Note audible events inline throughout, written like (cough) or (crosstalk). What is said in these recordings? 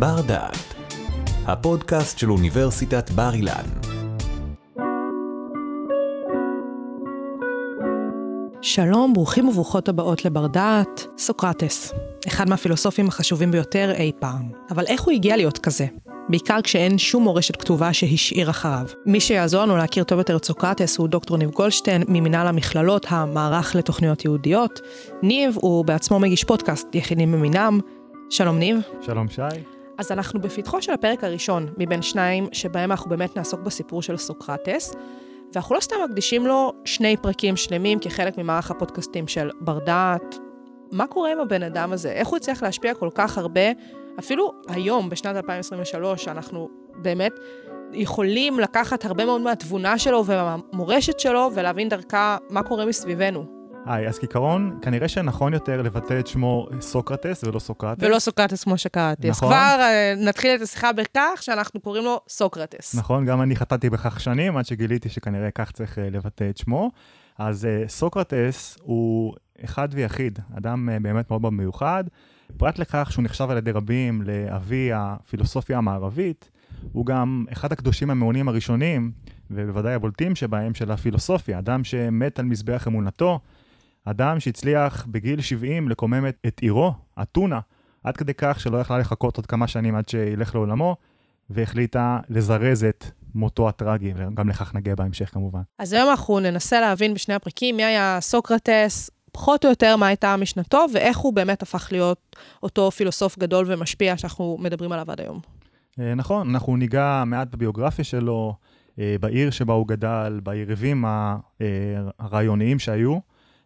בר דעת, הפודקאסט של אוניברסיטת בר אילן. שלום, ברוכים וברוכות הבאות לבר דעת, סוקרטס, אחד מהפילוסופים החשובים ביותר אי פעם. אבל איך הוא הגיע להיות כזה? בעיקר כשאין שום מורשת כתובה שהשאיר אחריו. מי שיעזור לנו להכיר טוב יותר את סוקרטס הוא דוקטור ניב גולדשטיין ממנהל המכללות, המערך לתוכניות יהודיות. ניב הוא בעצמו מגיש פודקאסט יחידים במינם. שלום ניב. שלום שי. אז אנחנו בפתחו של הפרק הראשון מבין שניים שבהם אנחנו באמת נעסוק בסיפור של סוקרטס. ואנחנו לא סתם מקדישים לו שני פרקים שלמים כחלק ממערך הפודקאסטים של בר דעת. מה קורה עם הבן אדם הזה? איך הוא הצליח להשפיע כל כך הרבה? אפילו היום, בשנת 2023, אנחנו באמת יכולים לקחת הרבה מאוד מהתבונה שלו ומהמורשת שלו ולהבין דרכה מה קורה מסביבנו. היי, אז כעיקרון, כנראה שנכון יותר לבטא את שמו סוקרטס ולא סוקרטס. ולא סוקרטס כמו שקראתי. נכון. אז כבר uh, נתחיל את השיחה בכך שאנחנו קוראים לו סוקרטס. נכון, גם אני חטאתי בכך שנים, עד שגיליתי שכנראה כך צריך uh, לבטא את שמו. אז uh, סוקרטס הוא אחד ויחיד, אדם באמת מאוד מאוד מיוחד. פרט לכך שהוא נחשב על ידי רבים לאבי הפילוסופיה המערבית, הוא גם אחד הקדושים המעונים הראשונים, ובוודאי הבולטים שבהם, של הפילוסופיה, אדם שמת על מזבח אמונתו, אדם שהצליח בגיל 70 לקומם את, את עירו, אתונה, עד כדי כך שלא יכלה לחכות עוד כמה שנים עד שילך לעולמו, והחליטה לזרז את מותו הטרגי, וגם לכך נגיע בהמשך כמובן. אז היום אנחנו ננסה להבין בשני הפרקים מי היה סוקרטס, פחות או יותר מה הייתה משנתו, ואיך הוא באמת הפך להיות אותו פילוסוף גדול ומשפיע שאנחנו מדברים עליו עד היום. אה, נכון, אנחנו ניגע מעט בביוגרפיה שלו, אה, בעיר שבה הוא גדל, ביריבים אה, הרעיוניים שהיו,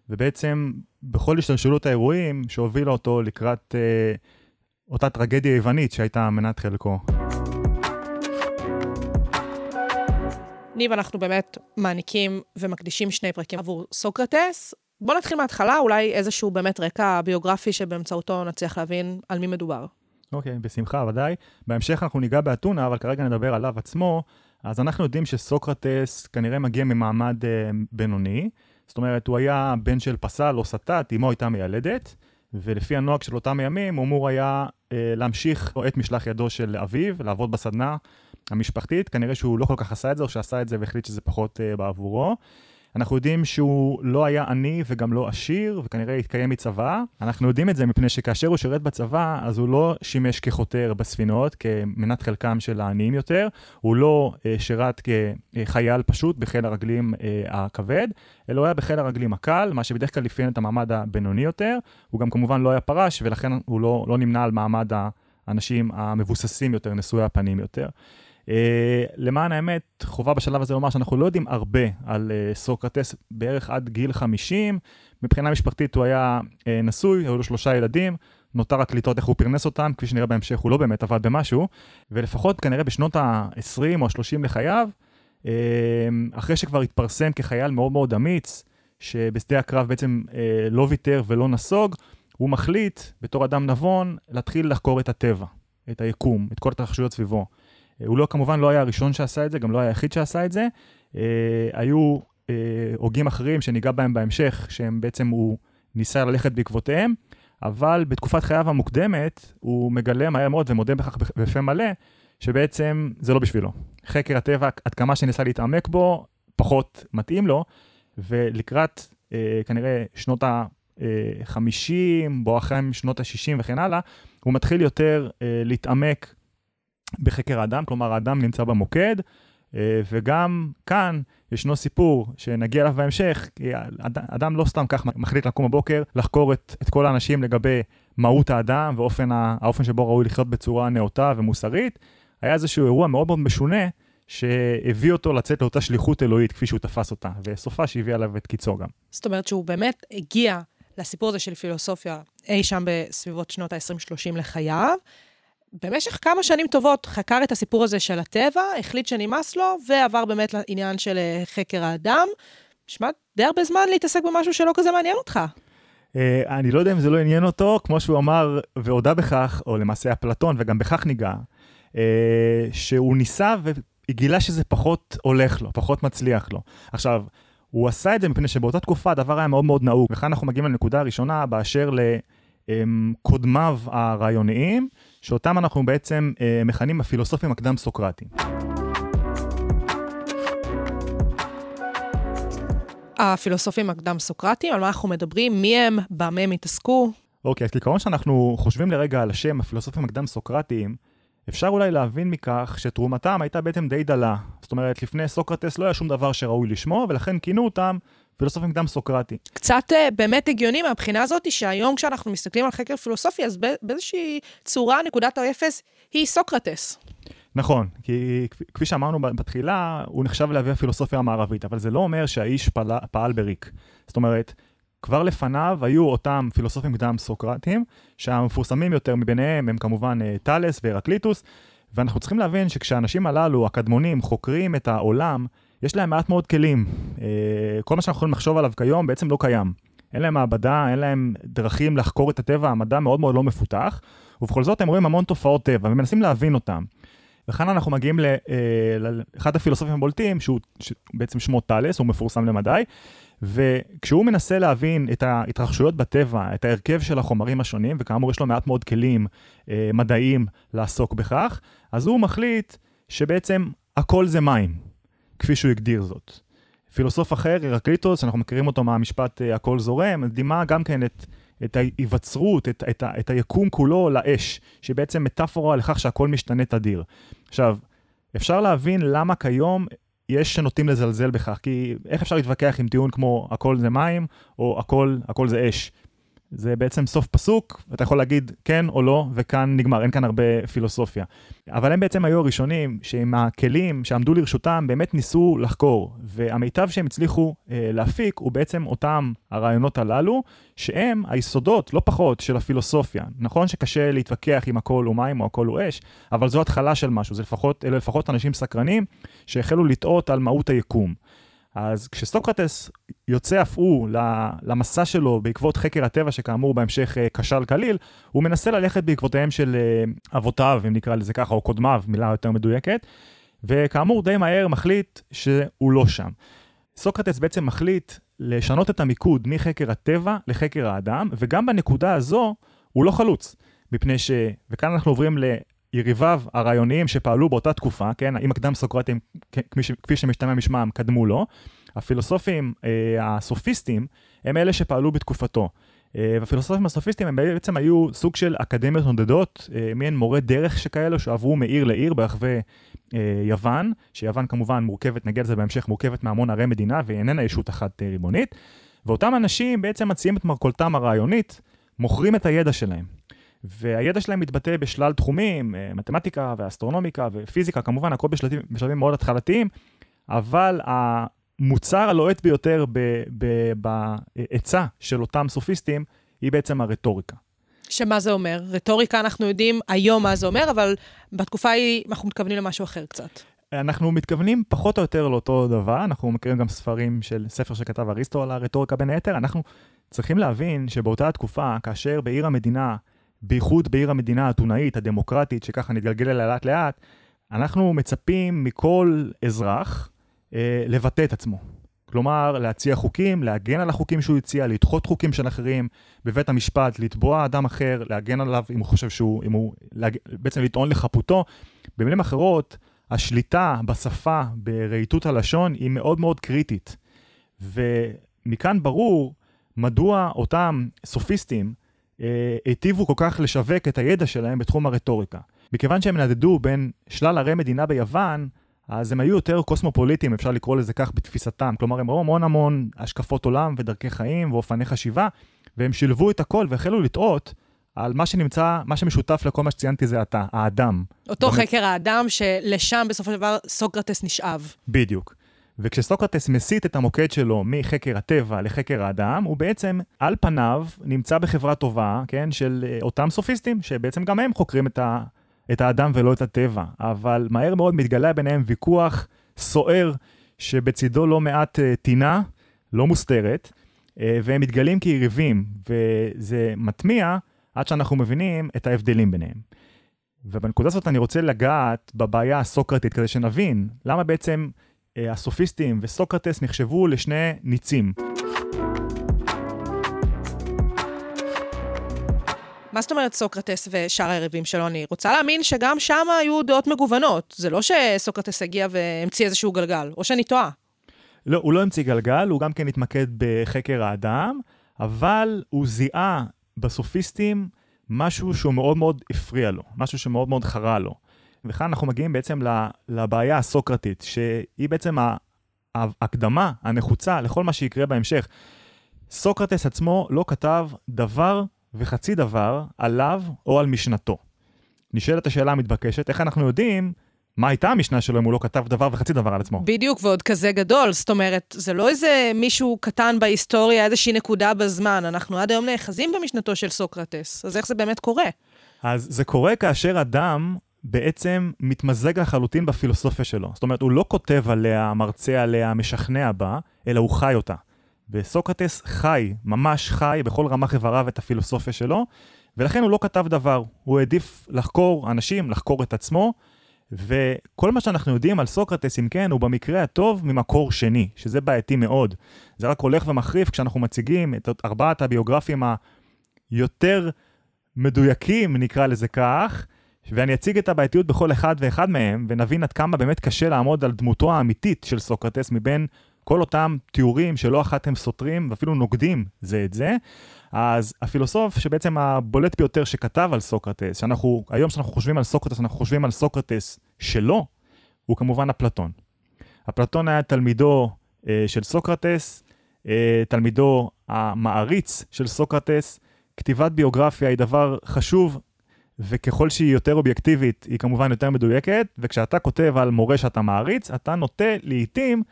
ובעצם בכל השתלשלות האירועים שהובילה אותו לקראת אותה טרגדיה יוונית שהייתה מנת חלקו. ניב, אנחנו באמת מעניקים ומקדישים שני פרקים עבור סוקרטס. בוא נתחיל מההתחלה, אולי איזשהו באמת רקע ביוגרפי שבאמצעותו נצליח להבין על מי מדובר. אוקיי, okay, בשמחה, ודאי. בהמשך אנחנו ניגע באתונה, אבל כרגע נדבר עליו עצמו. אז אנחנו יודעים שסוקרטס כנראה מגיע ממעמד uh, בינוני. זאת אומרת, הוא היה בן של פסל או סטת, אמו הייתה מיילדת, ולפי הנוהג של אותם ימים, הוא אמור היה uh, להמשיך את משלח ידו של אביו, לעבוד בסדנה המשפחתית. כנראה שהוא לא כל כך עשה את זה, או שעשה את זה והחליט שזה פחות uh, בעבורו. אנחנו יודעים שהוא לא היה עני וגם לא עשיר, וכנראה התקיים מצוואה. אנחנו יודעים את זה מפני שכאשר הוא שירת בצבא, אז הוא לא שימש כחותר בספינות, כמנת חלקם של העניים יותר. הוא לא uh, שירת כחייל פשוט בחיל הרגלים uh, הכבד, אלא הוא היה בחיל הרגלים הקל, מה שבדרך כלל אפיין את המעמד הבינוני יותר. הוא גם כמובן לא היה פרש, ולכן הוא לא, לא נמנה על מעמד האנשים המבוססים יותר, נשואי הפנים יותר. Uh, למען האמת, חובה בשלב הזה לומר שאנחנו לא יודעים הרבה על uh, סוקרטס, בערך עד גיל 50. מבחינה משפחתית הוא היה uh, נשוי, היו לו שלושה ילדים, נותר רק לטעות איך הוא פרנס אותם, כפי שנראה בהמשך הוא לא באמת עבד במשהו, ולפחות כנראה בשנות ה-20 או ה-30 לחייו, uh, אחרי שכבר התפרסם כחייל מאוד מאוד אמיץ, שבשדה הקרב בעצם uh, לא ויתר ולא נסוג, הוא מחליט, בתור אדם נבון, להתחיל לחקור את הטבע, את היקום, את כל התרחשויות סביבו. הוא לא, כמובן לא היה הראשון שעשה את זה, גם לא היה היחיד שעשה את זה. אה, היו אה, הוגים אחרים שניגע בהם בהמשך, שהם בעצם, הוא ניסה ללכת בעקבותיהם, אבל בתקופת חייו המוקדמת, הוא מגלה מהר מאוד ומודה בכך בפה מלא, שבעצם זה לא בשבילו. חקר הטבע, עד כמה שניסה להתעמק בו, פחות מתאים לו, ולקראת אה, כנראה שנות ה-50, בואכה שנות ה-60 וכן הלאה, הוא מתחיל יותר אה, להתעמק בחקר האדם, כלומר האדם נמצא במוקד, אה, וגם כאן ישנו סיפור שנגיע אליו בהמשך, כי אדם לא סתם כך מחליט לקום בבוקר, לחקור את, את כל האנשים לגבי מהות האדם ואופן האופן שבו ראוי לחיות בצורה נאותה ומוסרית. היה איזשהו אירוע מאוד מאוד משונה, שהביא אותו לצאת לאותה שליחות אלוהית כפי שהוא תפס אותה, וסופה שהביא עליו את קיצו גם. זאת אומרת שהוא באמת הגיע לסיפור הזה של פילוסופיה אי שם בסביבות שנות ה-20-30 לחייו, במשך כמה שנים טובות חקר את הסיפור הזה של הטבע, החליט שנמאס לו, ועבר באמת לעניין של אה, חקר האדם. נשמע די הרבה זמן להתעסק במשהו שלא כזה מעניין אותך. Uh, אני לא יודע אם זה לא עניין אותו, כמו שהוא אמר והודה בכך, או למעשה אפלטון, וגם בכך ניגע, uh, שהוא ניסה וגילה שזה פחות הולך לו, פחות מצליח לו. עכשיו, הוא עשה את זה מפני שבאותה תקופה הדבר היה מאוד מאוד נהוג, וכאן אנחנו מגיעים לנקודה הראשונה באשר לקודמיו הרעיוניים, שאותם אנחנו בעצם אה, מכנים הפילוסופים הקדם-סוקרטיים. הפילוסופים הקדם-סוקרטיים, על מה אנחנו מדברים, מי הם, במה הם התעסקו. אוקיי, אז כעיקרון שאנחנו חושבים לרגע על השם הפילוסופים הקדם-סוקרטיים, אפשר אולי להבין מכך שתרומתם הייתה בעצם די דלה. זאת אומרת, לפני סוקרטס לא היה שום דבר שראוי לשמו, ולכן כינו אותם פילוסופים קדם סוקרטי. קצת uh, באמת הגיוני מהבחינה הזאת, שהיום כשאנחנו מסתכלים על חקר פילוסופי, אז באיזושהי צורה נקודת האפס היא סוקרטס. נכון, כי כפי שאמרנו בתחילה, הוא נחשב לאבי הפילוסופיה המערבית, אבל זה לא אומר שהאיש פעל, פעל בריק. זאת אומרת, כבר לפניו היו אותם פילוסופים קדם סוקרטים, שהמפורסמים יותר מביניהם הם כמובן אה, טאלס והרקליטוס, ואנחנו צריכים להבין שכשהאנשים הללו, הקדמונים, חוקרים את העולם, יש להם מעט מאוד כלים. אה, כל מה שאנחנו יכולים לחשוב עליו כיום בעצם לא קיים. אין להם מעבדה, אין להם דרכים לחקור את הטבע, המדע מאוד מאוד לא מפותח, ובכל זאת הם רואים המון תופעות טבע ומנסים להבין אותם. וכאן אנחנו מגיעים אה, לאחד הפילוסופים הבולטים, שהוא בעצם שמו טאלס, הוא מפורסם למדי, וכשהוא מנסה להבין את ההתרחשויות בטבע, את ההרכב של החומרים השונים, וכאמור יש לו מעט מאוד כלים אה, מדעיים לעסוק בכך, אז הוא מחליט שבעצם הכל זה מים, כפי שהוא הגדיר זאת. פילוסוף אחר, הרקליטוס, אנחנו מכירים אותו מהמשפט אה, הכל זורם, דימה גם כן את, את ההיווצרות, את, את, את היקום כולו לאש, שהיא בעצם מטאפורה לכך שהכל משתנה תדיר. עכשיו, אפשר להבין למה כיום יש שנוטים לזלזל בכך, כי איך אפשר להתווכח עם טיעון כמו הכל זה מים, או הכל, הכל זה אש? זה בעצם סוף פסוק, ואתה יכול להגיד כן או לא, וכאן נגמר, אין כאן הרבה פילוסופיה. אבל הם בעצם היו הראשונים שעם הכלים שעמדו לרשותם באמת ניסו לחקור, והמיטב שהם הצליחו אה, להפיק הוא בעצם אותם הרעיונות הללו, שהם היסודות, לא פחות, של הפילוסופיה. נכון שקשה להתווכח אם הכל הוא מים או הכל הוא אש, אבל זו התחלה של משהו, זה לפחות, אלה לפחות אנשים סקרנים שהחלו לטעות על מהות היקום. אז כשסוקרטס יוצא אף הוא למסע שלו בעקבות חקר הטבע, שכאמור בהמשך אה, כשל כליל, הוא מנסה ללכת בעקבותיהם של אה, אבותיו, אם נקרא לזה ככה, או קודמיו, מילה יותר מדויקת, וכאמור די מהר מחליט שהוא לא שם. סוקרטס בעצם מחליט לשנות את המיקוד מחקר הטבע לחקר האדם, וגם בנקודה הזו הוא לא חלוץ, מפני ש... וכאן אנחנו עוברים יריביו הרעיוניים שפעלו באותה תקופה, כן, אם הקדם סוקרטים, כפי שמשתמע משמעם, קדמו לו, הפילוסופים אה, הסופיסטים הם אלה שפעלו בתקופתו. אה, והפילוסופים הסופיסטים הם בעצם היו סוג של אקדמיות נודדות, אה, מעין מורי דרך שכאלו שעברו מעיר לעיר ברחבי יוון, שיוון כמובן מורכבת, נגיע לזה בהמשך, מורכבת מהמון ערי מדינה והיא איננה ישות אחת ריבונית, ואותם אנשים בעצם מציעים את מרכולתם הרעיונית, מוכרים את הידע שלהם. והידע שלהם מתבטא בשלל תחומים, אה, מתמטיקה ואסטרונומיקה ופיזיקה, כמובן, הכל בשלבים, בשלבים מאוד התחלתיים, אבל המוצר הלוהט ביותר בהיצע של אותם סופיסטים היא בעצם הרטוריקה. שמה זה אומר? רטוריקה אנחנו יודעים היום מה זה אומר, אבל בתקופה ההיא אנחנו מתכוונים למשהו אחר קצת. אנחנו מתכוונים פחות או יותר לאותו דבר, אנחנו מכירים גם ספרים של ספר שכתב אריסטו על הרטוריקה בין היתר, אנחנו צריכים להבין שבאותה התקופה, כאשר בעיר המדינה בייחוד בעיר המדינה האתונאית, הדמוקרטית, שככה נתגלגל אליה לאט לאט, אנחנו מצפים מכל אזרח אה, לבטא את עצמו. כלומר, להציע חוקים, להגן על החוקים שהוא הציע, לדחות חוקים של אחרים בבית המשפט, לתבוע אדם אחר, להגן עליו אם הוא חושב שהוא, אם הוא, להג... בעצם לטעון לחפותו. במילים אחרות, השליטה בשפה, ברהיטות הלשון, היא מאוד מאוד קריטית. ומכאן ברור מדוע אותם סופיסטים, היטיבו כל כך לשווק את הידע שלהם בתחום הרטוריקה. מכיוון שהם נדדו בין שלל ערי מדינה ביוון, אז הם היו יותר קוסמופוליטיים, אפשר לקרוא לזה כך בתפיסתם. כלומר, הם ראו המון המון השקפות עולם ודרכי חיים ואופני חשיבה, והם שילבו את הכל והחלו לטעות על מה שנמצא, מה שמשותף לכל מה שציינתי זה אתה, האדם. אותו באמת... חקר האדם שלשם בסופו של דבר סוקרטס נשאב. בדיוק. וכשסוקרטס מסיט את המוקד שלו מחקר הטבע לחקר האדם, הוא בעצם, על פניו, נמצא בחברה טובה, כן, של אה, אותם סופיסטים, שבעצם גם הם חוקרים את, ה, את האדם ולא את הטבע. אבל מהר מאוד מתגלה ביניהם ויכוח סוער, שבצידו לא מעט uh, טינה, לא מוסתרת, uh, והם מתגלים כיריבים, וזה מטמיע עד שאנחנו מבינים את ההבדלים ביניהם. ובנקודה הזאת אני רוצה לגעת בבעיה הסוקרטית, כדי שנבין למה בעצם אה, הסופיסטים וסוקרטס נחשבו לשני ניצים. מה זאת אומרת סוקרטס ושאר היריבים שלו? אני רוצה להאמין שגם שם היו דעות מגוונות. זה לא שסוקרטס הגיע והמציא איזשהו גלגל, או שאני טועה. לא, הוא לא המציא גלגל, הוא גם כן התמקד בחקר האדם, אבל הוא זיהה בסופיסטים משהו שהוא מאוד מאוד הפריע לו, משהו שמאוד מאוד חרה לו. וכאן אנחנו מגיעים בעצם לבעיה הסוקרטית, שהיא בעצם ההקדמה הנחוצה לכל מה שיקרה בהמשך. סוקרטס עצמו לא כתב דבר וחצי דבר עליו או על משנתו. נשאלת השאלה המתבקשת, איך אנחנו יודעים מה הייתה המשנה שלו אם הוא לא כתב דבר וחצי דבר על עצמו? בדיוק, ועוד כזה גדול. זאת אומרת, זה לא איזה מישהו קטן בהיסטוריה, איזושהי נקודה בזמן. אנחנו עד היום נאחזים במשנתו של סוקרטס. אז איך זה באמת קורה? אז זה קורה כאשר אדם בעצם מתמזג לחלוטין בפילוסופיה שלו. זאת אומרת, הוא לא כותב עליה, מרצה עליה, משכנע בה, אלא הוא חי אותה. וסוקרטס חי, ממש חי בכל רמ"ח איבריו את הפילוסופיה שלו, ולכן הוא לא כתב דבר. הוא העדיף לחקור אנשים, לחקור את עצמו, וכל מה שאנחנו יודעים על סוקרטס, אם כן, הוא במקרה הטוב ממקור שני, שזה בעייתי מאוד. זה רק הולך ומחריף כשאנחנו מציגים את ארבעת הביוגרפים היותר מדויקים, נקרא לזה כך, ואני אציג את הבעייתיות בכל אחד ואחד מהם, ונבין עד כמה באמת קשה לעמוד על דמותו האמיתית של סוקרטס מבין כל אותם תיאורים שלא אחת הם סותרים ואפילו נוגדים זה את זה. אז הפילוסוף שבעצם הבולט ביותר שכתב על סוקרטס, שאנחנו, היום כשאנחנו חושבים על סוקרטס, אנחנו חושבים על סוקרטס שלו, הוא כמובן אפלטון. אפלטון היה תלמידו אה, של סוקרטס, אה, תלמידו המעריץ של סוקרטס. כתיבת ביוגרפיה היא דבר חשוב, וככל שהיא יותר אובייקטיבית, היא כמובן יותר מדויקת, וכשאתה כותב על מורה שאתה מעריץ, אתה נוטה לעיתים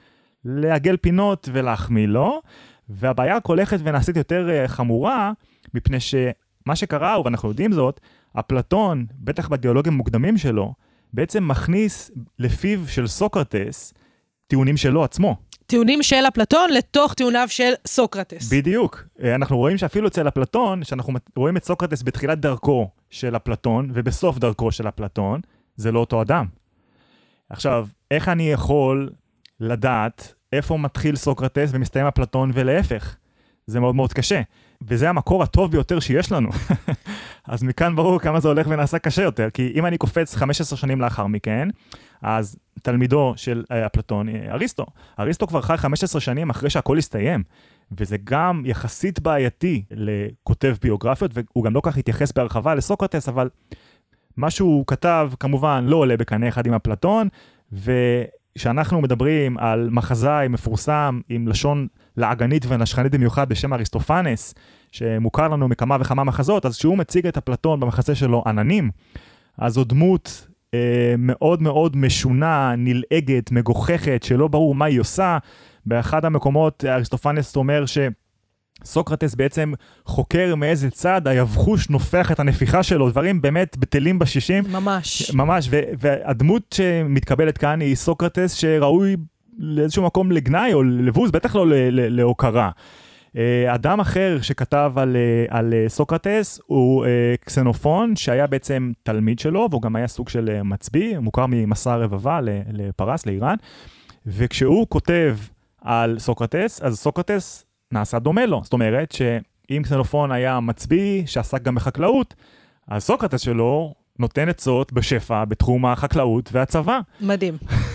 לעגל פינות ולהחמיא לו, והבעיה רק הולכת ונעשית יותר uh, חמורה, מפני שמה שקרה, ואנחנו יודעים זאת, אפלטון, בטח בדיאלוגים המוקדמים שלו, בעצם מכניס לפיו של סוקרטס טיעונים שלו עצמו. טיעונים של אפלטון לתוך טיעוניו של סוקרטס. בדיוק. אה, אנחנו רואים שאפילו אצל אפלטון, שאנחנו רואים את סוקרטס בתחילת דרכו של אפלטון ובסוף דרכו של אפלטון, זה לא אותו אדם. עכשיו, איך אני יכול לדעת איפה מתחיל סוקרטס ומסתיים אפלטון ולהפך. זה מאוד מאוד קשה. וזה המקור הטוב ביותר שיש לנו. (laughs) אז מכאן ברור כמה זה הולך ונעשה קשה יותר, כי אם אני קופץ 15 שנים לאחר מכן, אז תלמידו של אה, אפלטון, אה, אריסטו, אריסטו כבר חי 15 שנים אחרי שהכל הסתיים, וזה גם יחסית בעייתי לכותב ביוגרפיות, והוא גם לא כך התייחס בהרחבה לסוקרטס, אבל מה שהוא כתב כמובן לא עולה בקנה אחד עם אפלטון, ו... כשאנחנו מדברים על מחזאי מפורסם עם לשון לעגנית ונשכנית במיוחד בשם אריסטופנס, שמוכר לנו מכמה וכמה מחזות, אז כשהוא מציג את אפלטון במחזה שלו עננים, אז זו דמות אה, מאוד מאוד משונה, נלעגת, מגוחכת, שלא ברור מה היא עושה. באחד המקומות אריסטופנס אומר ש... סוקרטס בעצם חוקר מאיזה צד היבחוש נופח את הנפיחה שלו, דברים באמת בטלים בשישים. ממש. ממש, והדמות שמתקבלת כאן היא סוקרטס שראוי לאיזשהו מקום לגנאי או לבוז, בטח לא להוקרה. אה, אדם אחר שכתב על, אה, על אה, סוקרטס הוא קסנופון, שהיה בעצם תלמיד שלו, והוא גם היה סוג של מצביא, מוכר ממסע רבבה לפרס, לאיראן. וכשהוא כותב על סוקרטס, אז סוקרטס נעשה דומה לו. זאת אומרת שאם קסנופון היה מצביא שעסק גם בחקלאות, אז סוקרטס שלו נותן עצות בשפע בתחום החקלאות והצבא. מדהים.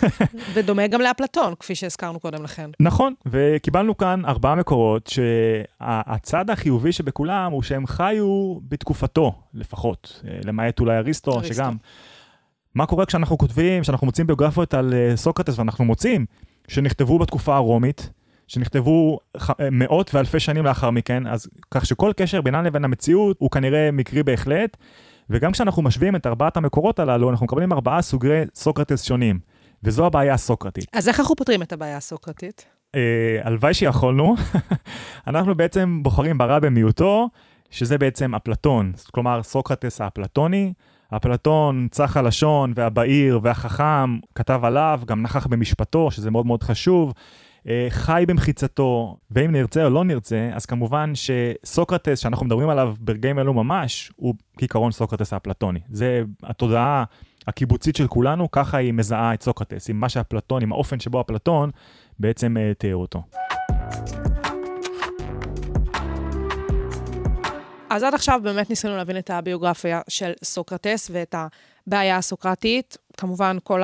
(laughs) ודומה גם לאפלטון, כפי שהזכרנו קודם לכן. נכון, וקיבלנו כאן ארבעה מקורות שהצד החיובי שבכולם הוא שהם חיו בתקופתו לפחות, למעט אולי אריסטו, אריסטו. שגם... מה קורה כשאנחנו כותבים, כשאנחנו מוצאים ביוגרפיות על אה, סוקרטס ואנחנו מוצאים שנכתבו בתקופה הרומית, שנכתבו מאות ואלפי שנים לאחר מכן, אז כך שכל קשר בינם לבין המציאות הוא כנראה מקרי בהחלט, וגם כשאנחנו משווים את ארבעת המקורות הללו, אנחנו מקבלים ארבעה סוגי סוקרטס שונים, וזו הבעיה הסוקרטית. אז איך אנחנו פותרים את הבעיה הסוקרטית? אה, הלוואי שיכולנו. (laughs) אנחנו בעצם בוחרים ברע במיעוטו, שזה בעצם אפלטון, כלומר סוקרטס האפלטוני. אפלטון, צח הלשון והבהיר והחכם, כתב עליו, גם נכח במשפטו, שזה מאוד מאוד חשוב. אה, חי במחיצתו, ואם נרצה או לא נרצה, אז כמובן שסוקרטס, שאנחנו מדברים עליו ברגעים אלו ממש, הוא כעיקרון סוקרטס האפלטוני. זה התודעה הקיבוצית של כולנו, ככה היא מזהה את סוקרטס, עם מה שאפלטון, עם האופן שבו אפלטון בעצם uh, תיאר אותו. אז עד עכשיו באמת ניסינו להבין את הביוגרפיה של סוקרטס ואת הבעיה הסוקרטית. כמובן, כל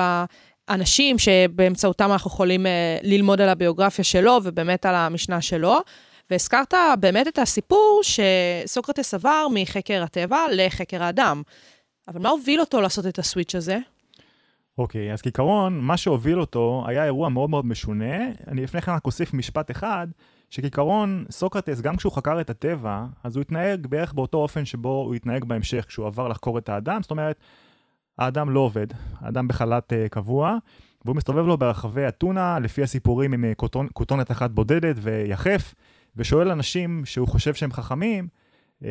האנשים שבאמצעותם אנחנו יכולים אה, ללמוד על הביוגרפיה שלו ובאמת על המשנה שלו. והזכרת באמת את הסיפור שסוקרטס עבר מחקר הטבע לחקר האדם. אבל מה הוביל אותו לעשות את הסוויץ' הזה? אוקיי, okay, אז כעיקרון, מה שהוביל אותו היה אירוע מאוד מאוד משונה. אני לפני כן רק אוסיף משפט אחד, שכעיקרון, סוקרטס, גם כשהוא חקר את הטבע, אז הוא התנהג בערך באותו אופן שבו הוא התנהג בהמשך, כשהוא עבר לחקור את האדם. זאת אומרת, האדם לא עובד, האדם בחל"ת uh, קבוע, והוא מסתובב לו ברחבי אתונה, לפי הסיפורים עם uh, כותונת אחת בודדת ויחף, ושואל אנשים שהוא חושב שהם חכמים, uh,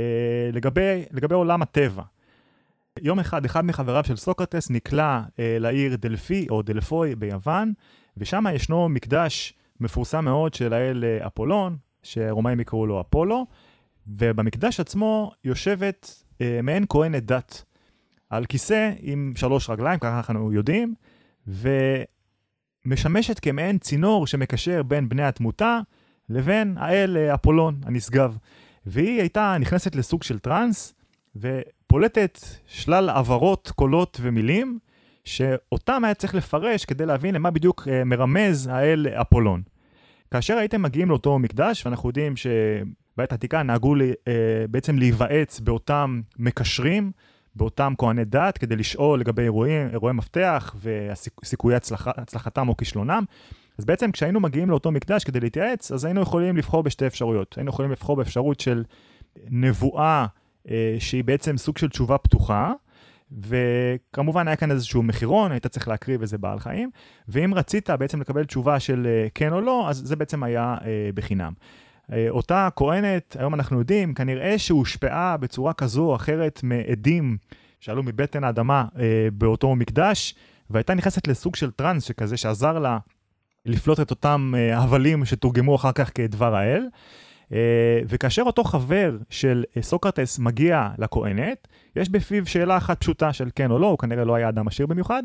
לגבי, לגבי עולם הטבע. יום אחד, אחד מחבריו של סוקרטס נקלע אה, לעיר דלפי או דלפוי ביוון, ושם ישנו מקדש מפורסם מאוד של האל אה, אפולון, שרומאים יקראו לו אפולו, ובמקדש עצמו יושבת אה, מעין כהנת דת על כיסא עם שלוש רגליים, ככה אנחנו יודעים, ומשמשת כמעין צינור שמקשר בין בני התמותה לבין האל אה, אפולון הנשגב. והיא הייתה נכנסת לסוג של טראנס, ופולטת שלל הברות, קולות ומילים, שאותם היה צריך לפרש כדי להבין למה בדיוק אה, מרמז האל אפולון. כאשר הייתם מגיעים לאותו מקדש, ואנחנו יודעים שבעת העתיקה נהגו לי, אה, בעצם להיוועץ באותם מקשרים, באותם כהני דת, כדי לשאול לגבי אירועים, אירועי מפתח וסיכויי הצלח, הצלחתם או כישלונם. אז בעצם כשהיינו מגיעים לאותו מקדש כדי להתייעץ, אז היינו יכולים לבחור בשתי אפשרויות. היינו יכולים לבחור באפשרות של נבואה אה, שהיא בעצם סוג של תשובה פתוחה, וכמובן היה כאן איזשהו מחירון, היית צריך להקריב איזה בעל חיים, ואם רצית בעצם לקבל תשובה של אה, כן או לא, אז זה בעצם היה אה, בחינם. אותה כהנת, היום אנחנו יודעים, כנראה שהושפעה בצורה כזו או אחרת מעדים שעלו מבטן האדמה באותו מקדש, והייתה נכנסת לסוג של טראנס שכזה שעזר לה לפלוט את אותם הבלים שתורגמו אחר כך כדבר האל. אה, וכאשר אותו חבר של אה, סוקרטס מגיע לכהנת, יש בפיו שאלה אחת פשוטה של כן או לא, הוא כנראה לא היה אדם עשיר במיוחד,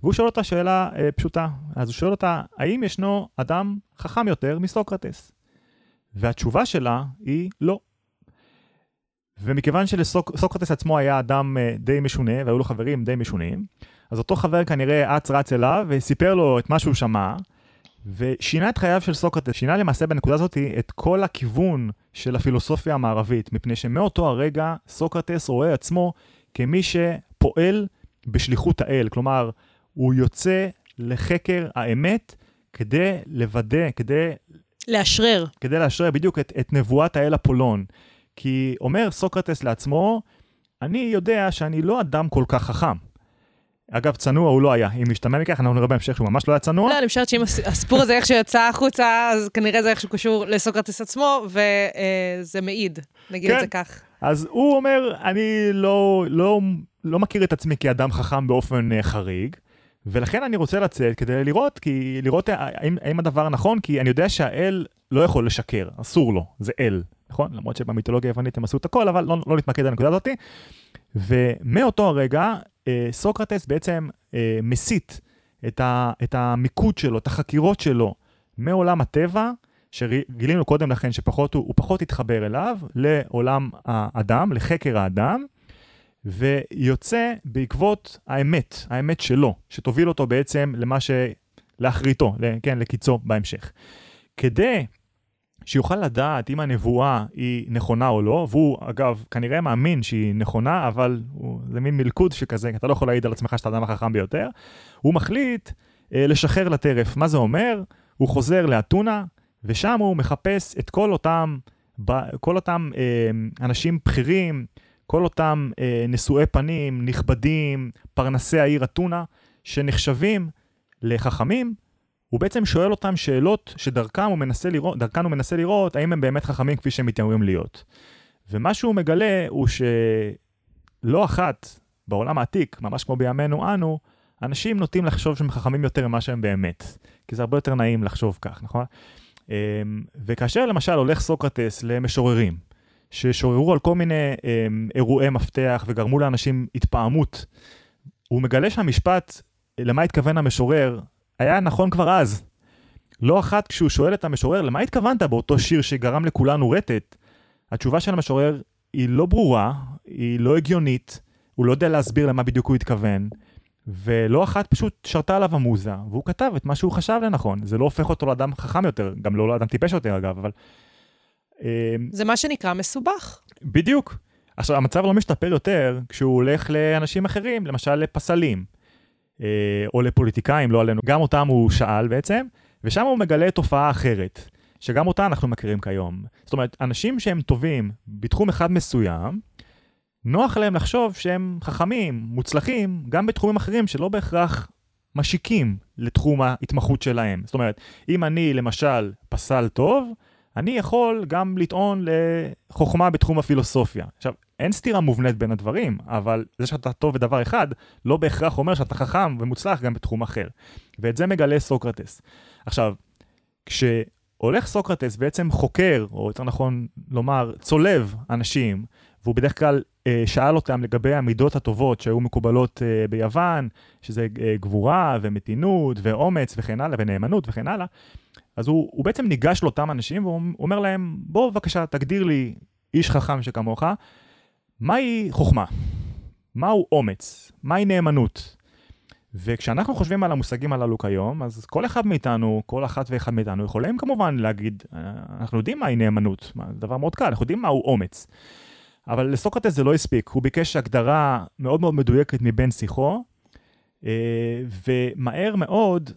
והוא שואל אותה שאלה אה, פשוטה. אז הוא שואל אותה, האם ישנו אדם חכם יותר מסוקרטס? והתשובה שלה היא לא. ומכיוון שלסוקרטס עצמו היה אדם די משונה, והיו לו חברים די משונים, אז אותו חבר כנראה אץ רץ אליו וסיפר לו את מה שהוא שמע, ושינה את חייו של סוקרטס, שינה למעשה בנקודה הזאת את כל הכיוון של הפילוסופיה המערבית, מפני שמאותו הרגע סוקרטס רואה עצמו כמי שפועל בשליחות האל, כלומר, הוא יוצא לחקר האמת כדי לוודא, כדי... לאשרר. כדי לאשרר בדיוק את, את נבואת האל אפולון. כי אומר סוקרטס לעצמו, אני יודע שאני לא אדם כל כך חכם. אגב, צנוע הוא לא היה. אם נשתמע מכך, אנחנו נראה בהמשך שהוא ממש לא היה צנוע. לא, אני חושבת שאם הסיפור הזה איך שיצא החוצה, אז כנראה זה איכשהו קשור לסוקרטס עצמו, וזה מעיד, נגיד את זה כן. כך. אז הוא אומר, אני לא, לא, לא מכיר את עצמי כאדם חכם באופן אה, חריג, ולכן אני רוצה לצאת כדי לראות, כי לראות האם, האם הדבר נכון, כי אני יודע שהאל לא יכול לשקר, אסור לו, זה אל, נכון? למרות שבמיתולוגיה היוונית הם עשו את הכל, אבל לא, לא נתמקד על הנקודה הזאתי. ומאותו הרגע אה, סוקרטס בעצם אה, מסיט את, ה, את המיקוד שלו, את החקירות שלו, מעולם הטבע, שגילינו קודם לכן שפחות הוא, הוא פחות התחבר אליו, לעולם האדם, לחקר האדם, ויוצא בעקבות האמת, האמת שלו, שתוביל אותו בעצם למה ש... לאחריתו, כן, לקיצו בהמשך. כדי שיוכל לדעת אם הנבואה היא נכונה או לא, והוא אגב כנראה מאמין שהיא נכונה, אבל הוא, זה מין מלכוד שכזה, אתה לא יכול להעיד על עצמך שאתה האדם החכם ביותר, הוא מחליט אה, לשחרר לטרף. מה זה אומר? הוא חוזר לאתונה, ושם הוא מחפש את כל אותם, כל אותם אה, אנשים בכירים, כל אותם אה, נשואי פנים, נכבדים, פרנסי העיר אתונה, שנחשבים לחכמים, הוא בעצם שואל אותם שאלות שדרכם הוא מנסה לראות, דרכן הוא מנסה לראות האם הם באמת חכמים כפי שהם מתיימרים להיות. ומה שהוא מגלה הוא שלא אחת בעולם העתיק, ממש כמו בימינו אנו, אנשים נוטים לחשוב שהם חכמים יותר ממה שהם באמת. כי זה הרבה יותר נעים לחשוב כך, נכון? אמ, וכאשר למשל הולך סוקרטס למשוררים, ששוררו על כל מיני אמ, אירועי מפתח וגרמו לאנשים התפעמות, הוא מגלה שהמשפט, למה התכוון המשורר, היה נכון כבר אז. לא אחת כשהוא שואל את המשורר, למה התכוונת באותו שיר שגרם לכולנו רטט? התשובה של המשורר היא לא ברורה, היא לא הגיונית, הוא לא יודע להסביר למה בדיוק הוא התכוון, ולא אחת פשוט שרתה עליו המוזה, והוא כתב את מה שהוא חשב לנכון. זה לא הופך אותו לאדם חכם יותר, גם לא לאדם טיפש יותר אגב, אבל... אה, זה מה שנקרא מסובך. בדיוק. עכשיו, המצב לא משתפר יותר כשהוא הולך לאנשים אחרים, למשל לפסלים, אה, או לפוליטיקאים, לא עלינו. גם אותם הוא שאל בעצם, ושם הוא מגלה תופעה אחרת, שגם אותה אנחנו מכירים כיום. זאת אומרת, אנשים שהם טובים בתחום אחד מסוים, נוח להם לחשוב שהם חכמים, מוצלחים, גם בתחומים אחרים שלא בהכרח משיקים לתחום ההתמחות שלהם. זאת אומרת, אם אני למשל פסל טוב, אני יכול גם לטעון לחוכמה בתחום הפילוסופיה. עכשיו, אין סתירה מובנית בין הדברים, אבל זה שאתה טוב בדבר אחד, לא בהכרח אומר שאתה חכם ומוצלח גם בתחום אחר. ואת זה מגלה סוקרטס. עכשיו, כשהולך סוקרטס בעצם חוקר, או יותר נכון לומר, צולב אנשים, והוא בדרך כלל אה, שאל אותם לגבי המידות הטובות שהיו מקובלות אה, ביוון, שזה אה, גבורה ומתינות ואומץ וכן הלאה, ונאמנות וכן הלאה, אז הוא, הוא בעצם ניגש לאותם אנשים והוא אומר להם, בוא בבקשה תגדיר לי איש חכם שכמוך, מהי חוכמה? מהו אומץ? מהי נאמנות? וכשאנחנו חושבים על המושגים הללו כיום, אז כל אחד מאיתנו, כל אחת ואחד מאיתנו, יכולים כמובן להגיד, אנחנו יודעים מהי נאמנות, דבר מאוד קל, אנחנו יודעים מהו אומץ. אבל לסוקרטס זה לא הספיק, הוא ביקש הגדרה מאוד מאוד מדויקת מבן שיחו, אה, ומהר מאוד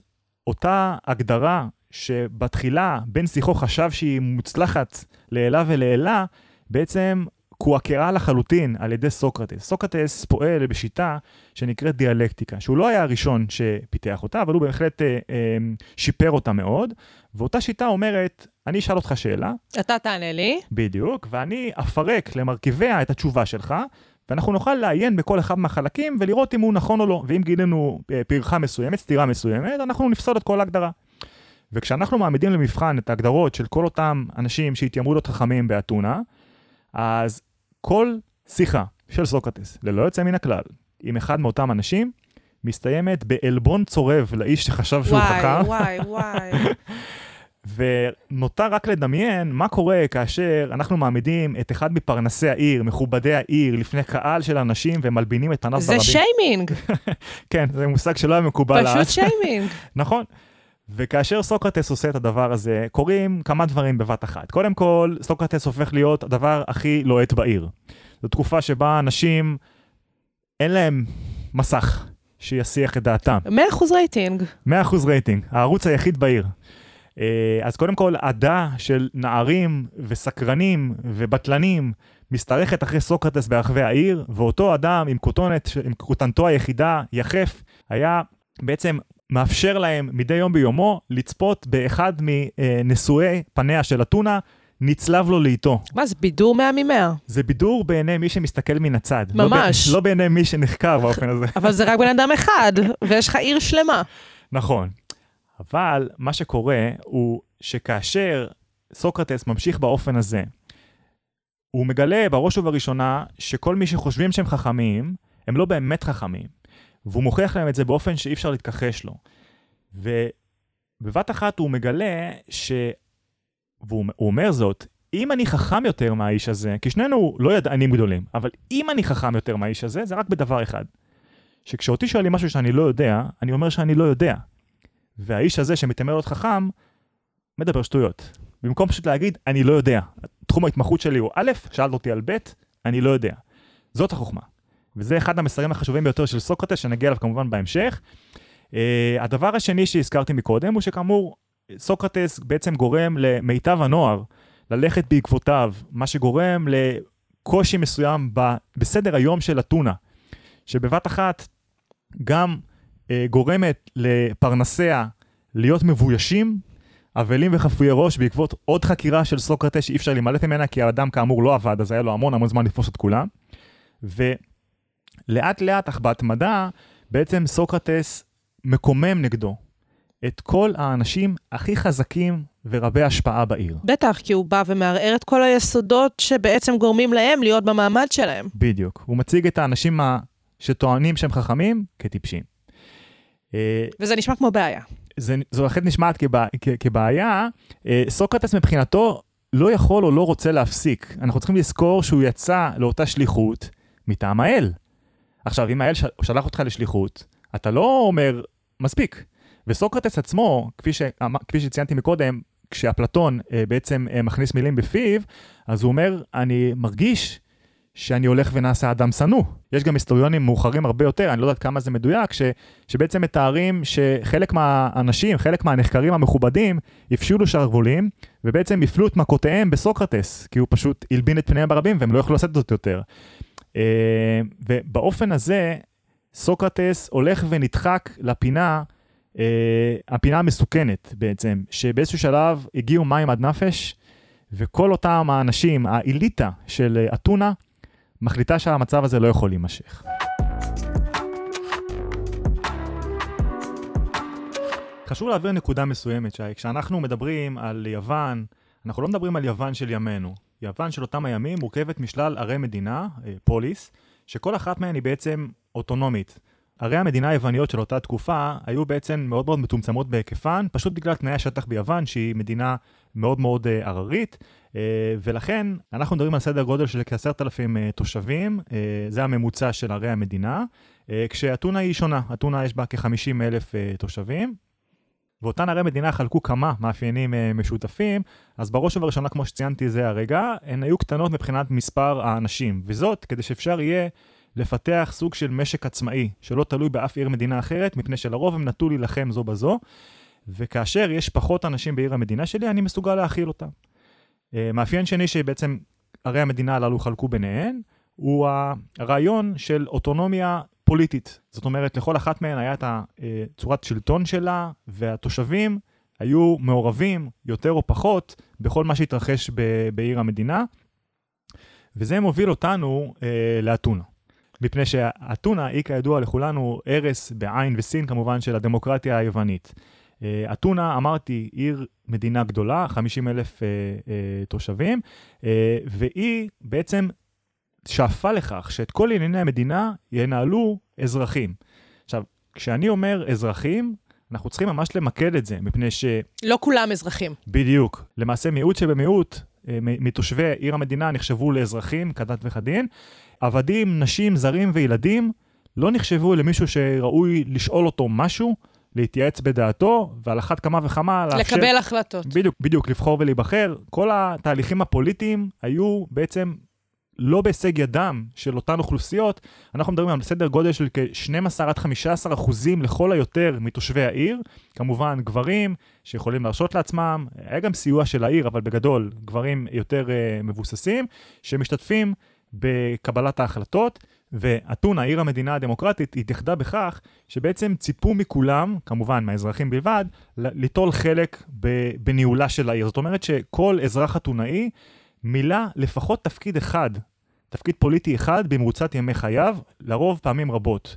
אותה הגדרה שבתחילה בן שיחו חשב שהיא מוצלחת לעילה ולעילה, בעצם קועקעה לחלוטין על ידי סוקרטס. סוקרטס פועל בשיטה שנקראת דיאלקטיקה, שהוא לא היה הראשון שפיתח אותה, אבל הוא בהחלט אה, אה, שיפר אותה מאוד, ואותה שיטה אומרת, אני אשאל אותך שאלה. אתה תענה לי. בדיוק, ואני אפרק למרכיביה את התשובה שלך, ואנחנו נוכל לעיין בכל אחד מהחלקים ולראות אם הוא נכון או לא. ואם גילינו אה, פרחה מסוימת, סתירה מסוימת, אנחנו נפסול את כל ההגדרה. וכשאנחנו מעמידים למבחן את ההגדרות של כל אותם אנשים שהתיימרו להיות חכמים באתונה, אז כל שיחה של סוקרטס, ללא יוצא מן הכלל, עם אחד מאותם אנשים, מסתיימת בעלבון צורב לאיש שחשב שהוא וואי, חכם. וואי, וואי. (laughs) ונותר רק לדמיין מה קורה כאשר אנחנו מעמידים את אחד מפרנסי העיר, מכובדי העיר, לפני קהל של אנשים ומלבינים את פניו זה ברבים. שיימינג, (laughs) כן, זה מושג שלא היה מקובל אז. פשוט שיימינג. (laughs) נכון. וכאשר סוקרטס עושה את הדבר הזה, קורים כמה דברים בבת אחת. קודם כל, סוקרטס הופך להיות הדבר הכי לוהט בעיר. זו תקופה שבה אנשים, אין להם מסך שיסיח את דעתם. 100% רייטינג. 100% רייטינג, הערוץ היחיד בעיר. אה, אז קודם כל, עדה של נערים וסקרנים ובטלנים משתרכת אחרי סוקרטס ברחבי העיר, ואותו אדם עם כותונת, עם כותנתו היחידה, יחף, היה בעצם מאפשר להם מדי יום ביומו לצפות באחד מנשואי פניה של אתונה, נצלב לו לאיתו. מה, זה בידור 100 מ-100. זה בידור בעיני מי שמסתכל מן הצד. לא ב- ממש. לא בעיני מי שנחקר באופן הזה. אבל זה רק בן אדם אחד, ויש לך עיר שלמה. נכון. אבל מה שקורה הוא שכאשר סוקרטס ממשיך באופן הזה, הוא מגלה בראש ובראשונה שכל מי שחושבים שהם חכמים, הם לא באמת חכמים. והוא מוכיח להם את זה באופן שאי אפשר להתכחש לו. ובבת אחת הוא מגלה ש... והוא הוא אומר זאת, אם אני חכם יותר מהאיש הזה, כי שנינו לא ידענים גדולים, אבל אם אני חכם יותר מהאיש הזה, זה רק בדבר אחד. שכשאותי שואלים משהו שאני לא יודע, אני אומר שאני לא יודע. והאיש הזה שמתיימר להיות חכם, מדבר שטויות. במקום פשוט להגיד, אני לא יודע. תחום ההתמחות שלי הוא א', שאלת אותי על ב', אני לא יודע. זאת החוכמה. וזה אחד המסרים החשובים ביותר של סוקרטס, שנגיע אליו כמובן בהמשך. Uh, הדבר השני שהזכרתי מקודם, הוא שכאמור, סוקרטס בעצם גורם למיטב הנוער ללכת בעקבותיו, מה שגורם לקושי מסוים ב, בסדר היום של אתונה, שבבת אחת גם גורמת לפרנסיה להיות מבוישים, אבלים וחפויי ראש בעקבות עוד חקירה של סוקרטס שאי אפשר להימלט ממנה, כי האדם כאמור לא עבד, אז היה לו המון המון זמן לתפוס את כולם. ולאט לאט, אך בהתמדה, בעצם סוקרטס מקומם נגדו את כל האנשים הכי חזקים ורבי השפעה בעיר. בטח, כי הוא בא ומערער את כל היסודות שבעצם גורמים להם להיות במעמד שלהם. בדיוק. הוא מציג את האנשים ה- שטוענים שהם חכמים כטיפשים. אה, וזה נשמע כמו בעיה. זה, זו בהחלט נשמעת כבע, כ, כבעיה. אה, סוקרטס מבחינתו לא יכול או לא רוצה להפסיק. אנחנו צריכים לזכור שהוא יצא לאותה שליחות מטעם האל. עכשיו, אם האל שלח אותך לשליחות, אתה לא אומר, מספיק. וסוקרטס עצמו, כפי, ש... כפי שציינתי מקודם, כשאפלטון אה, בעצם אה, מכניס מילים בפיו, אז הוא אומר, אני מרגיש שאני הולך ונעשה אדם שנוא. יש גם היסטוריונים מאוחרים הרבה יותר, אני לא יודעת כמה זה מדויק, ש, שבעצם מתארים שחלק מהאנשים, חלק מהנחקרים המכובדים, הפשילו שרוולים, ובעצם הפלו את מכותיהם בסוקרטס, כי הוא פשוט הלבין את פניהם ברבים והם לא יכלו לעשות זאת יותר. אה, ובאופן הזה, סוקרטס הולך ונדחק לפינה, אה, הפינה המסוכנת בעצם, שבאיזשהו שלב הגיעו מים עד נפש, וכל אותם האנשים, האליטה של אתונה, מחליטה שהמצב הזה לא יכול להימשך. חשוב להעביר נקודה מסוימת, שי. כשאנחנו מדברים על יוון, אנחנו לא מדברים על יוון של ימינו. יוון של אותם הימים מורכבת משלל ערי מדינה, אה, פוליס, שכל אחת מהן היא בעצם אוטונומית. ערי המדינה היווניות של אותה תקופה היו בעצם מאוד מאוד מצומצמות בהיקפן, פשוט בגלל תנאי השטח ביוון, שהיא מדינה מאוד מאוד הררית, uh, ולכן אנחנו מדברים על סדר גודל של כעשרת אלפים uh, תושבים, זה הממוצע של ערי המדינה, כשאתונה היא שונה, אתונה יש בה כ-50 אלף uh, תושבים. ואותן ערי מדינה חלקו כמה מאפיינים משותפים, אז בראש ובראשונה, כמו שציינתי זה הרגע, הן היו קטנות מבחינת מספר האנשים, וזאת כדי שאפשר יהיה לפתח סוג של משק עצמאי, שלא תלוי באף עיר מדינה אחרת, מפני שלרוב הם נטו להילחם זו בזו, וכאשר יש פחות אנשים בעיר המדינה שלי, אני מסוגל להכיל אותם. אה, מאפיין שני שבעצם ערי המדינה הללו חלקו ביניהן, הוא הרעיון של אוטונומיה פוליטית. זאת אומרת, לכל אחת מהן היה את הצורת שלטון שלה, והתושבים היו מעורבים יותר או פחות בכל מה שהתרחש בעיר המדינה, וזה מוביל אותנו אה, לאתונה. מפני שאתונה היא כידוע לכולנו ערש בעין וסין כמובן של הדמוקרטיה היוונית. אה, אתונה, אמרתי, עיר מדינה גדולה, 50 אלף uh, uh, תושבים, uh, והיא בעצם שאפה לכך שאת כל ענייני המדינה ינהלו אזרחים. עכשיו, כשאני אומר אזרחים, אנחנו צריכים ממש למקד את זה, מפני ש... לא כולם אזרחים. בדיוק. למעשה מיעוט שבמיעוט, מתושבי עיר המדינה נחשבו לאזרחים כדת וכדין, עבדים, נשים, זרים וילדים לא נחשבו למישהו שראוי לשאול אותו משהו, להתייעץ בדעתו, ועל אחת כמה וכמה לאפשר... לקבל החלטות. בדיוק, בדיוק, לבחור ולהיבחר. כל התהליכים הפוליטיים היו בעצם לא בהישג ידם של אותן אוכלוסיות. אנחנו מדברים על סדר גודל של כ-12 עד 15 אחוזים לכל היותר מתושבי העיר. כמובן, גברים שיכולים להרשות לעצמם, היה גם סיוע של העיר, אבל בגדול, גברים יותר uh, מבוססים, שמשתתפים בקבלת ההחלטות, ואתונה, עיר המדינה הדמוקרטית, התייחדה בכך שבעצם ציפו מכולם, כמובן מהאזרחים בלבד, ליטול חלק בניהולה של העיר. זאת אומרת שכל אזרח אתונאי מילא לפחות תפקיד אחד, תפקיד פוליטי אחד במרוצת ימי חייו, לרוב פעמים רבות.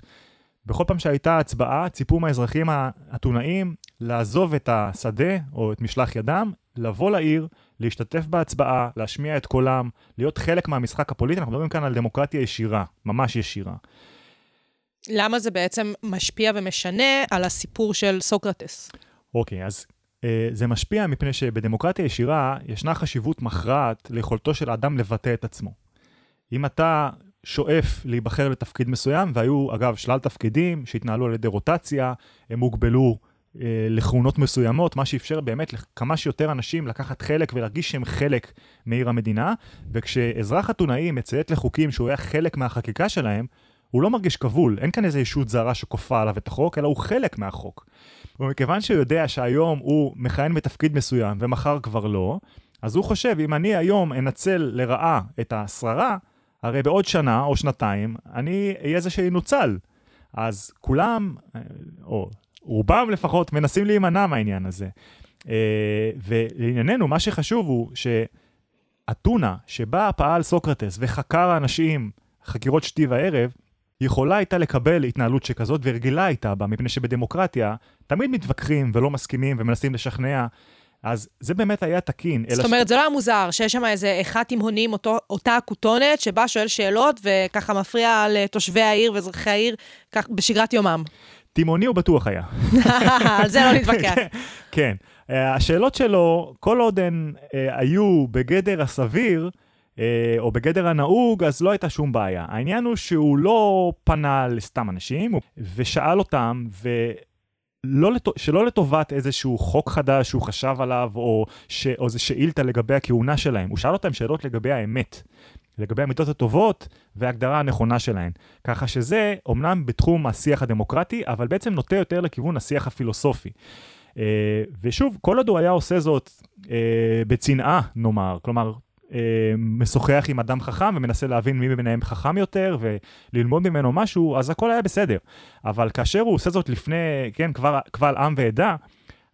בכל פעם שהייתה הצבעה, ציפו מהאזרחים האתונאים לעזוב את השדה או את משלח ידם, לבוא לעיר, להשתתף בהצבעה, להשמיע את קולם, להיות חלק מהמשחק הפוליטי. אנחנו מדברים כאן על דמוקרטיה ישירה, ממש ישירה. למה זה בעצם משפיע ומשנה על הסיפור של סוקרטס? אוקיי, אז אה, זה משפיע מפני שבדמוקרטיה ישירה ישנה חשיבות מכרעת ליכולתו של האדם לבטא את עצמו. אם אתה שואף להיבחר לתפקיד מסוים, והיו אגב שלל תפקידים שהתנהלו על ידי רוטציה, הם הוגבלו לכהונות מסוימות, מה שאפשר באמת לכמה שיותר אנשים לקחת חלק ולהרגיש שהם חלק מעיר המדינה, וכשאזרח אתונאי מציית לחוקים שהוא היה חלק מהחקיקה שלהם, הוא לא מרגיש כבול, אין כאן איזו ישות זרה שכופה עליו את החוק, אלא הוא חלק מהחוק. ומכיוון שהוא יודע שהיום הוא מכהן בתפקיד מסוים ומחר כבר לא, אז הוא חושב, אם אני היום אנצל לרעה את השררה, הרי בעוד שנה או שנתיים אני אהיה זה שינוצל. אז כולם, אה, או רובם לפחות, מנסים להימנע מהעניין הזה. אה, ולענייננו, מה שחשוב הוא שאתונה, שבה פעל סוקרטס וחקר אנשים חקירות שתי וערב, יכולה הייתה לקבל התנהלות שכזאת ורגילה הייתה בה, מפני שבדמוקרטיה תמיד מתווכחים ולא מסכימים ומנסים לשכנע. אז זה באמת היה תקין. זאת אומרת, ש... זה לא היה מוזר שיש שם איזה אחד תימהונים, אותה כותונת, שבה שואל שאלות וככה מפריע לתושבי העיר ואזרחי העיר כך בשגרת יומם. תימהוני הוא בטוח היה. על זה לא נתווכח. (laughs) כן. אה, השאלות שלו, כל עוד הן אה, היו בגדר הסביר, אה, או בגדר הנהוג, אז לא הייתה שום בעיה. העניין הוא שהוא לא פנה לסתם אנשים, ושאל אותם, ו... לא לת... שלא לטובת איזשהו חוק חדש שהוא חשב עליו, או, ש... או איזו שאילתה לגבי הכהונה שלהם. הוא שאל אותם שאלות לגבי האמת, לגבי המידות הטובות וההגדרה הנכונה שלהן. ככה שזה אומנם בתחום השיח הדמוקרטי, אבל בעצם נוטה יותר לכיוון השיח הפילוסופי. Uh, ושוב, כל עוד הוא היה עושה זאת uh, בצנעה, נאמר, כלומר, אה, משוחח עם אדם חכם ומנסה להבין מי מביניהם חכם יותר וללמוד ממנו משהו, אז הכל היה בסדר. אבל כאשר הוא עושה זאת לפני, כן, כבר, קבל עם ועדה,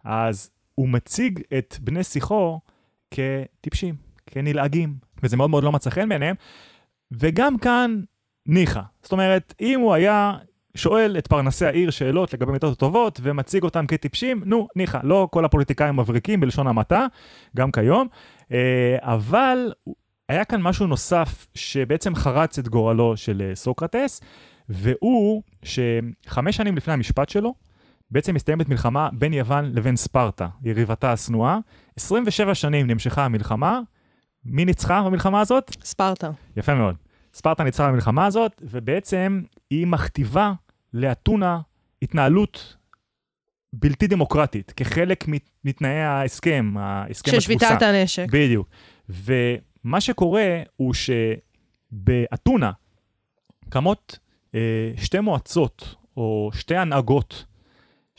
אז הוא מציג את בני שיחו כטיפשים, כנלעגים, וזה מאוד מאוד לא מצא חן בעיניהם. וגם כאן, ניחא. זאת אומרת, אם הוא היה שואל את פרנסי העיר שאלות לגבי מיטות הטובות ומציג אותם כטיפשים, נו, ניחא, לא כל הפוליטיקאים מבריקים בלשון המעטה, גם כיום, אה, אבל היה כאן משהו נוסף שבעצם חרץ את גורלו של אה, סוקרטס, והוא שחמש שנים לפני המשפט שלו, בעצם מסתיימת מלחמה בין יוון לבין ספרטה, יריבתה השנואה. 27 שנים נמשכה המלחמה. מי ניצחה במלחמה הזאת? ספרטה. יפה מאוד. ספרטה ניצחה במלחמה הזאת, ובעצם היא מכתיבה לאתונה התנהלות בלתי דמוקרטית, כחלק מתנאי ההסכם, ההסכם התבוסה. של שביתת הנשק. בדיוק. ומה שקורה הוא שבאתונה קמות אה, שתי מועצות, או שתי הנהגות,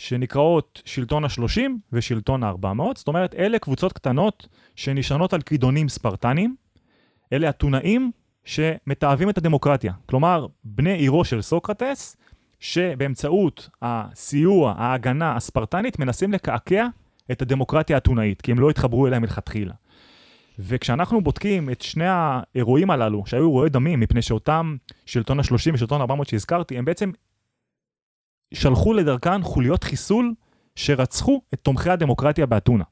שנקראות שלטון ה-30 ושלטון ה-400. זאת אומרת, אלה קבוצות קטנות שנשענות על כידונים ספרטנים. אלה אתונאים שמתעבים את הדמוקרטיה. כלומר, בני עירו של סוקרטס, שבאמצעות הסיוע, ההגנה הספרטנית, מנסים לקעקע את הדמוקרטיה האתונאית, כי הם לא התחברו אליה מלכתחילה. וכשאנחנו בודקים את שני האירועים הללו, שהיו אירועי דמים, מפני שאותם שלטון ה-30 ושלטון ה-400 שהזכרתי, הם בעצם שלחו לדרכן חוליות חיסול שרצחו את תומכי הדמוקרטיה באתונה.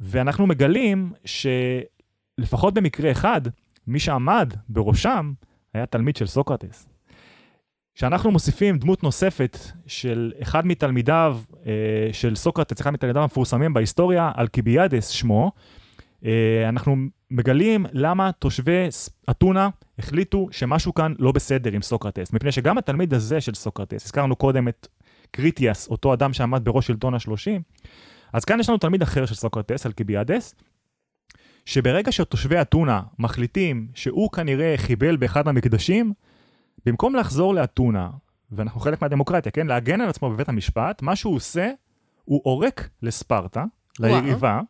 ואנחנו מגלים שלפחות במקרה אחד, מי שעמד בראשם היה תלמיד של סוקרטס. כשאנחנו מוסיפים דמות נוספת של אחד מתלמידיו אה, של סוקרטס, אחד מתלמידיו המפורסמים בהיסטוריה, אלקיביאדס שמו, אה, אנחנו מגלים למה תושבי אתונה החליטו שמשהו כאן לא בסדר עם סוקרטס. מפני שגם התלמיד הזה של סוקרטס, הזכרנו קודם את קריטיאס, אותו אדם שעמד בראש שלטון השלושים, אז כאן יש לנו תלמיד אחר של סוקרטס, אלקיביאדס, שברגע שתושבי אתונה מחליטים שהוא כנראה חיבל באחד המקדשים, במקום לחזור לאתונה, ואנחנו חלק מהדמוקרטיה, כן? להגן על עצמו בבית המשפט, מה שהוא עושה, הוא עורק לספרטה, ליריבה,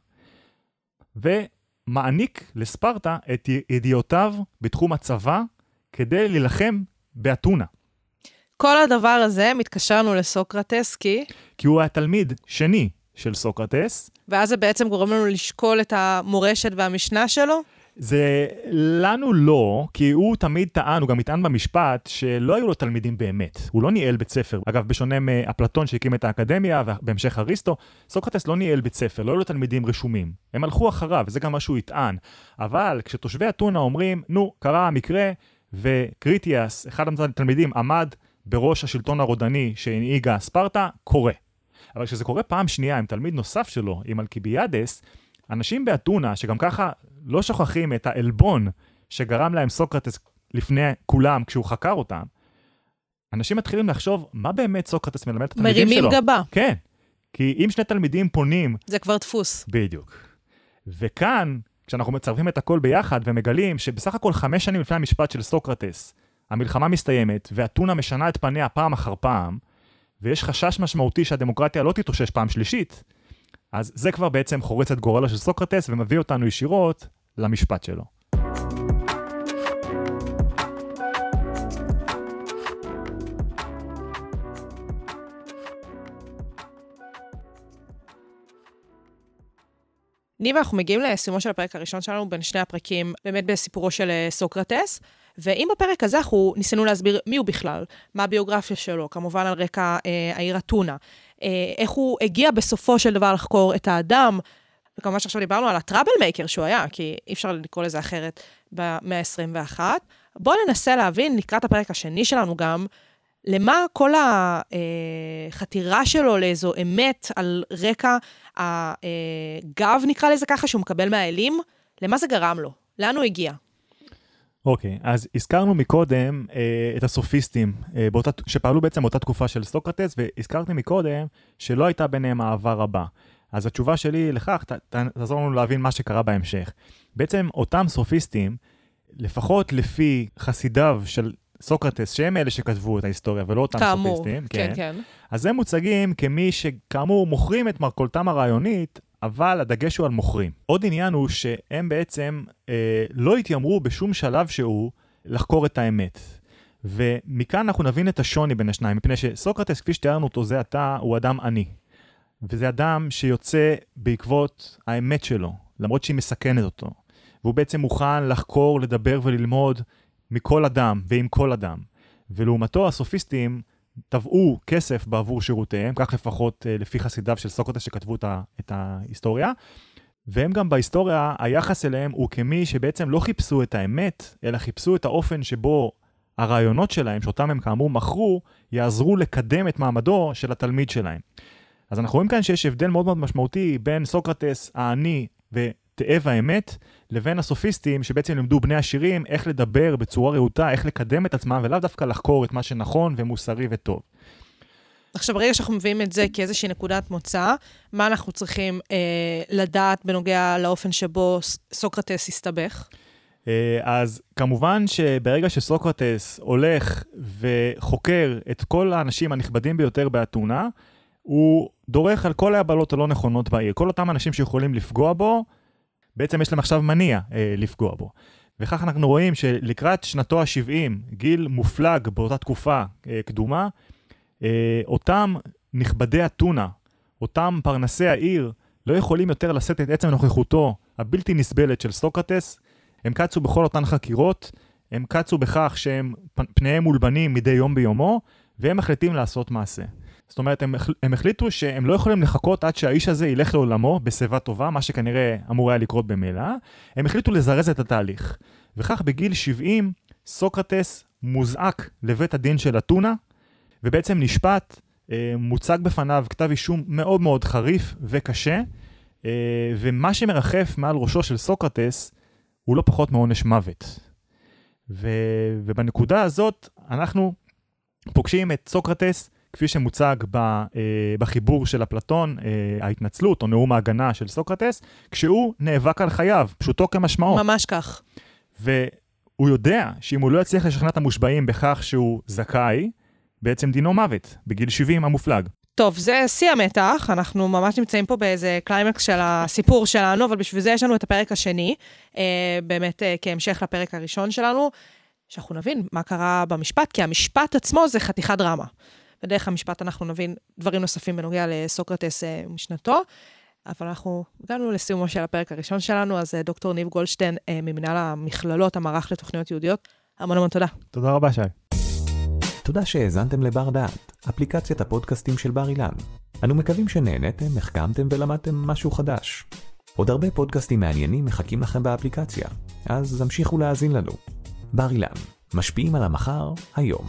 ומעניק לספרטה את ידיעותיו בתחום הצבא כדי להילחם באתונה. כל הדבר הזה מתקשרנו לסוקרטס כי... כי הוא היה תלמיד שני של סוקרטס. ואז זה בעצם גורם לנו לשקול את המורשת והמשנה שלו? זה לנו לא, כי הוא תמיד טען, הוא גם יטען במשפט, שלא היו לו תלמידים באמת. הוא לא ניהל בית ספר. אגב, בשונה מאפלטון שהקים את האקדמיה, ובהמשך אריסטו, סוקרטס לא ניהל בית ספר, לא היו לו תלמידים רשומים. הם הלכו אחריו, וזה גם מה שהוא יטען. אבל כשתושבי אתונה אומרים, נו, קרה המקרה, וקריטיאס, אחד התלמידים, עמד בראש השלטון הרודני שהנהיגה ספרטה, קורה. אבל כשזה קורה פעם שנייה עם תלמיד נוסף שלו, עם אלקיביאדס, אנשים באתונה, שגם ככה לא שוכחים את העלבון שגרם להם סוקרטס לפני כולם כשהוא חקר אותם, אנשים מתחילים לחשוב, מה באמת סוקרטס מלמד את התלמידים שלו? מרימים גבה. כן. כי אם שני תלמידים פונים... זה כבר דפוס. בדיוק. וכאן, כשאנחנו מצרפים את הכל ביחד ומגלים שבסך הכל חמש שנים לפני המשפט של סוקרטס, המלחמה מסתיימת, ואתונה משנה את פניה פעם אחר פעם, ויש חשש משמעותי שהדמוקרטיה לא תתאושש פעם שלישית, אז זה כבר בעצם חורץ את גורלו של סוקרטס ומביא אותנו ישירות למשפט שלו. ניבה, אנחנו מגיעים לסיומו של הפרק הראשון שלנו בין שני הפרקים, באמת בסיפורו של אה, סוקרטס. ואם בפרק הזה אנחנו ניסינו להסביר מי הוא בכלל, מה הביוגרפיה שלו, כמובן על רקע אה, העיר אתונה, אה, איך הוא הגיע בסופו של דבר לחקור את האדם, וכמובן שעכשיו דיברנו על הטראבל מייקר שהוא היה, כי אי אפשר לקרוא לזה אחרת במאה ה-21. בואו ננסה להבין לקראת הפרק השני שלנו גם, למה כל החתירה שלו לאיזו אמת על רקע הגב, נקרא לזה ככה, שהוא מקבל מהאלים, למה זה גרם לו? לאן הוא הגיע? אוקיי, okay, אז הזכרנו מקודם אה, את הסופיסטים, אה, באותה, שפעלו בעצם באותה תקופה של סוקרטס, והזכרתי מקודם שלא הייתה ביניהם אהבה רבה. אז התשובה שלי לכך, ת, ת, תעזור לנו להבין מה שקרה בהמשך. בעצם אותם סופיסטים, לפחות לפי חסידיו של סוקרטס, שהם אלה שכתבו את ההיסטוריה ולא אותם כאמור, סופיסטים, כן, כן. אז הם מוצגים כמי שכאמור מוכרים את מרכולתם הרעיונית, אבל הדגש הוא על מוכרים. עוד עניין הוא שהם בעצם אה, לא התיימרו בשום שלב שהוא לחקור את האמת. ומכאן אנחנו נבין את השוני בין השניים, מפני שסוקרטס, כפי שתיארנו אותו זה עתה, הוא אדם עני. וזה אדם שיוצא בעקבות האמת שלו, למרות שהיא מסכנת אותו. והוא בעצם מוכן לחקור, לדבר וללמוד מכל אדם ועם כל אדם. ולעומתו הסופיסטים תבעו כסף בעבור שירותיהם, כך לפחות אה, לפי חסידיו של סוקרטס שכתבו את ההיסטוריה. והם גם בהיסטוריה, היחס אליהם הוא כמי שבעצם לא חיפשו את האמת, אלא חיפשו את האופן שבו הרעיונות שלהם, שאותם הם כאמור מכרו, יעזרו לקדם את מעמדו של התלמיד שלהם. אז אנחנו רואים כאן שיש הבדל מאוד מאוד משמעותי בין סוקרטס העני ותאב האמת, לבין הסופיסטים שבעצם לימדו בני עשירים איך לדבר בצורה רהוטה, איך לקדם את עצמם, ולאו דווקא לחקור את מה שנכון ומוסרי וטוב. עכשיו, ברגע שאנחנו מביאים את זה כאיזושהי נקודת מוצא, מה אנחנו צריכים אה, לדעת בנוגע לאופן שבו סוקרטס הסתבך? אה, אז כמובן שברגע שסוקרטס הולך וחוקר את כל האנשים הנכבדים ביותר באתונה, הוא דורך על כל ההבלות הלא נכונות בעיר. כל אותם אנשים שיכולים לפגוע בו, בעצם יש להם עכשיו מניע אה, לפגוע בו. וכך אנחנו רואים שלקראת שנתו ה-70, גיל מופלג באותה תקופה אה, קדומה, אה, אותם נכבדי אתונה, אותם פרנסי העיר, לא יכולים יותר לשאת את עצם נוכחותו הבלתי נסבלת של סוקרטס, הם קצו בכל אותן חקירות, הם קצו בכך שהם פניהם מולבנים מדי יום ביומו, והם מחליטים לעשות מעשה. זאת אומרת, הם, הם החליטו שהם לא יכולים לחכות עד שהאיש הזה ילך לעולמו בשיבה טובה, מה שכנראה אמור היה לקרות במילא. הם החליטו לזרז את התהליך. וכך בגיל 70, סוקרטס מוזעק לבית הדין של אתונה, ובעצם נשפט, אה, מוצג בפניו כתב אישום מאוד מאוד חריף וקשה, אה, ומה שמרחף מעל ראשו של סוקרטס הוא לא פחות מעונש מוות. ו, ובנקודה הזאת אנחנו פוגשים את סוקרטס כפי שמוצג ב, אה, בחיבור של אפלטון, אה, ההתנצלות או נאום ההגנה של סוקרטס, כשהוא נאבק על חייו, פשוטו כמשמעו. ממש כך. והוא יודע שאם הוא לא יצליח לשכנע את המושבעים בכך שהוא זכאי, בעצם דינו מוות, בגיל 70 המופלג. טוב, זה שיא המתח, אנחנו ממש נמצאים פה באיזה קליימקס של הסיפור שלנו, אבל בשביל זה יש לנו את הפרק השני, אה, באמת אה, כהמשך לפרק הראשון שלנו, שאנחנו נבין מה קרה במשפט, כי המשפט עצמו זה חתיכת דרמה. ודרך המשפט אנחנו נבין דברים נוספים בנוגע לסוקרטס אה, ומשנתו. אבל אנחנו הגענו לסיומו של הפרק הראשון שלנו, אז אה, דוקטור ניב גולדשטיין אה, ממנהל המכללות, המערך לתוכניות יהודיות, המון המון תודה. תודה רבה, שי. תודה שהאזנתם לבר דעת, אפליקציית הפודקאסטים של בר אילן. אנו מקווים שנהנתם, החכמתם ולמדתם משהו חדש. עוד הרבה פודקאסטים מעניינים מחכים לכם באפליקציה, אז המשיכו להאזין לנו. בר אילן, משפיעים על המחר, היום.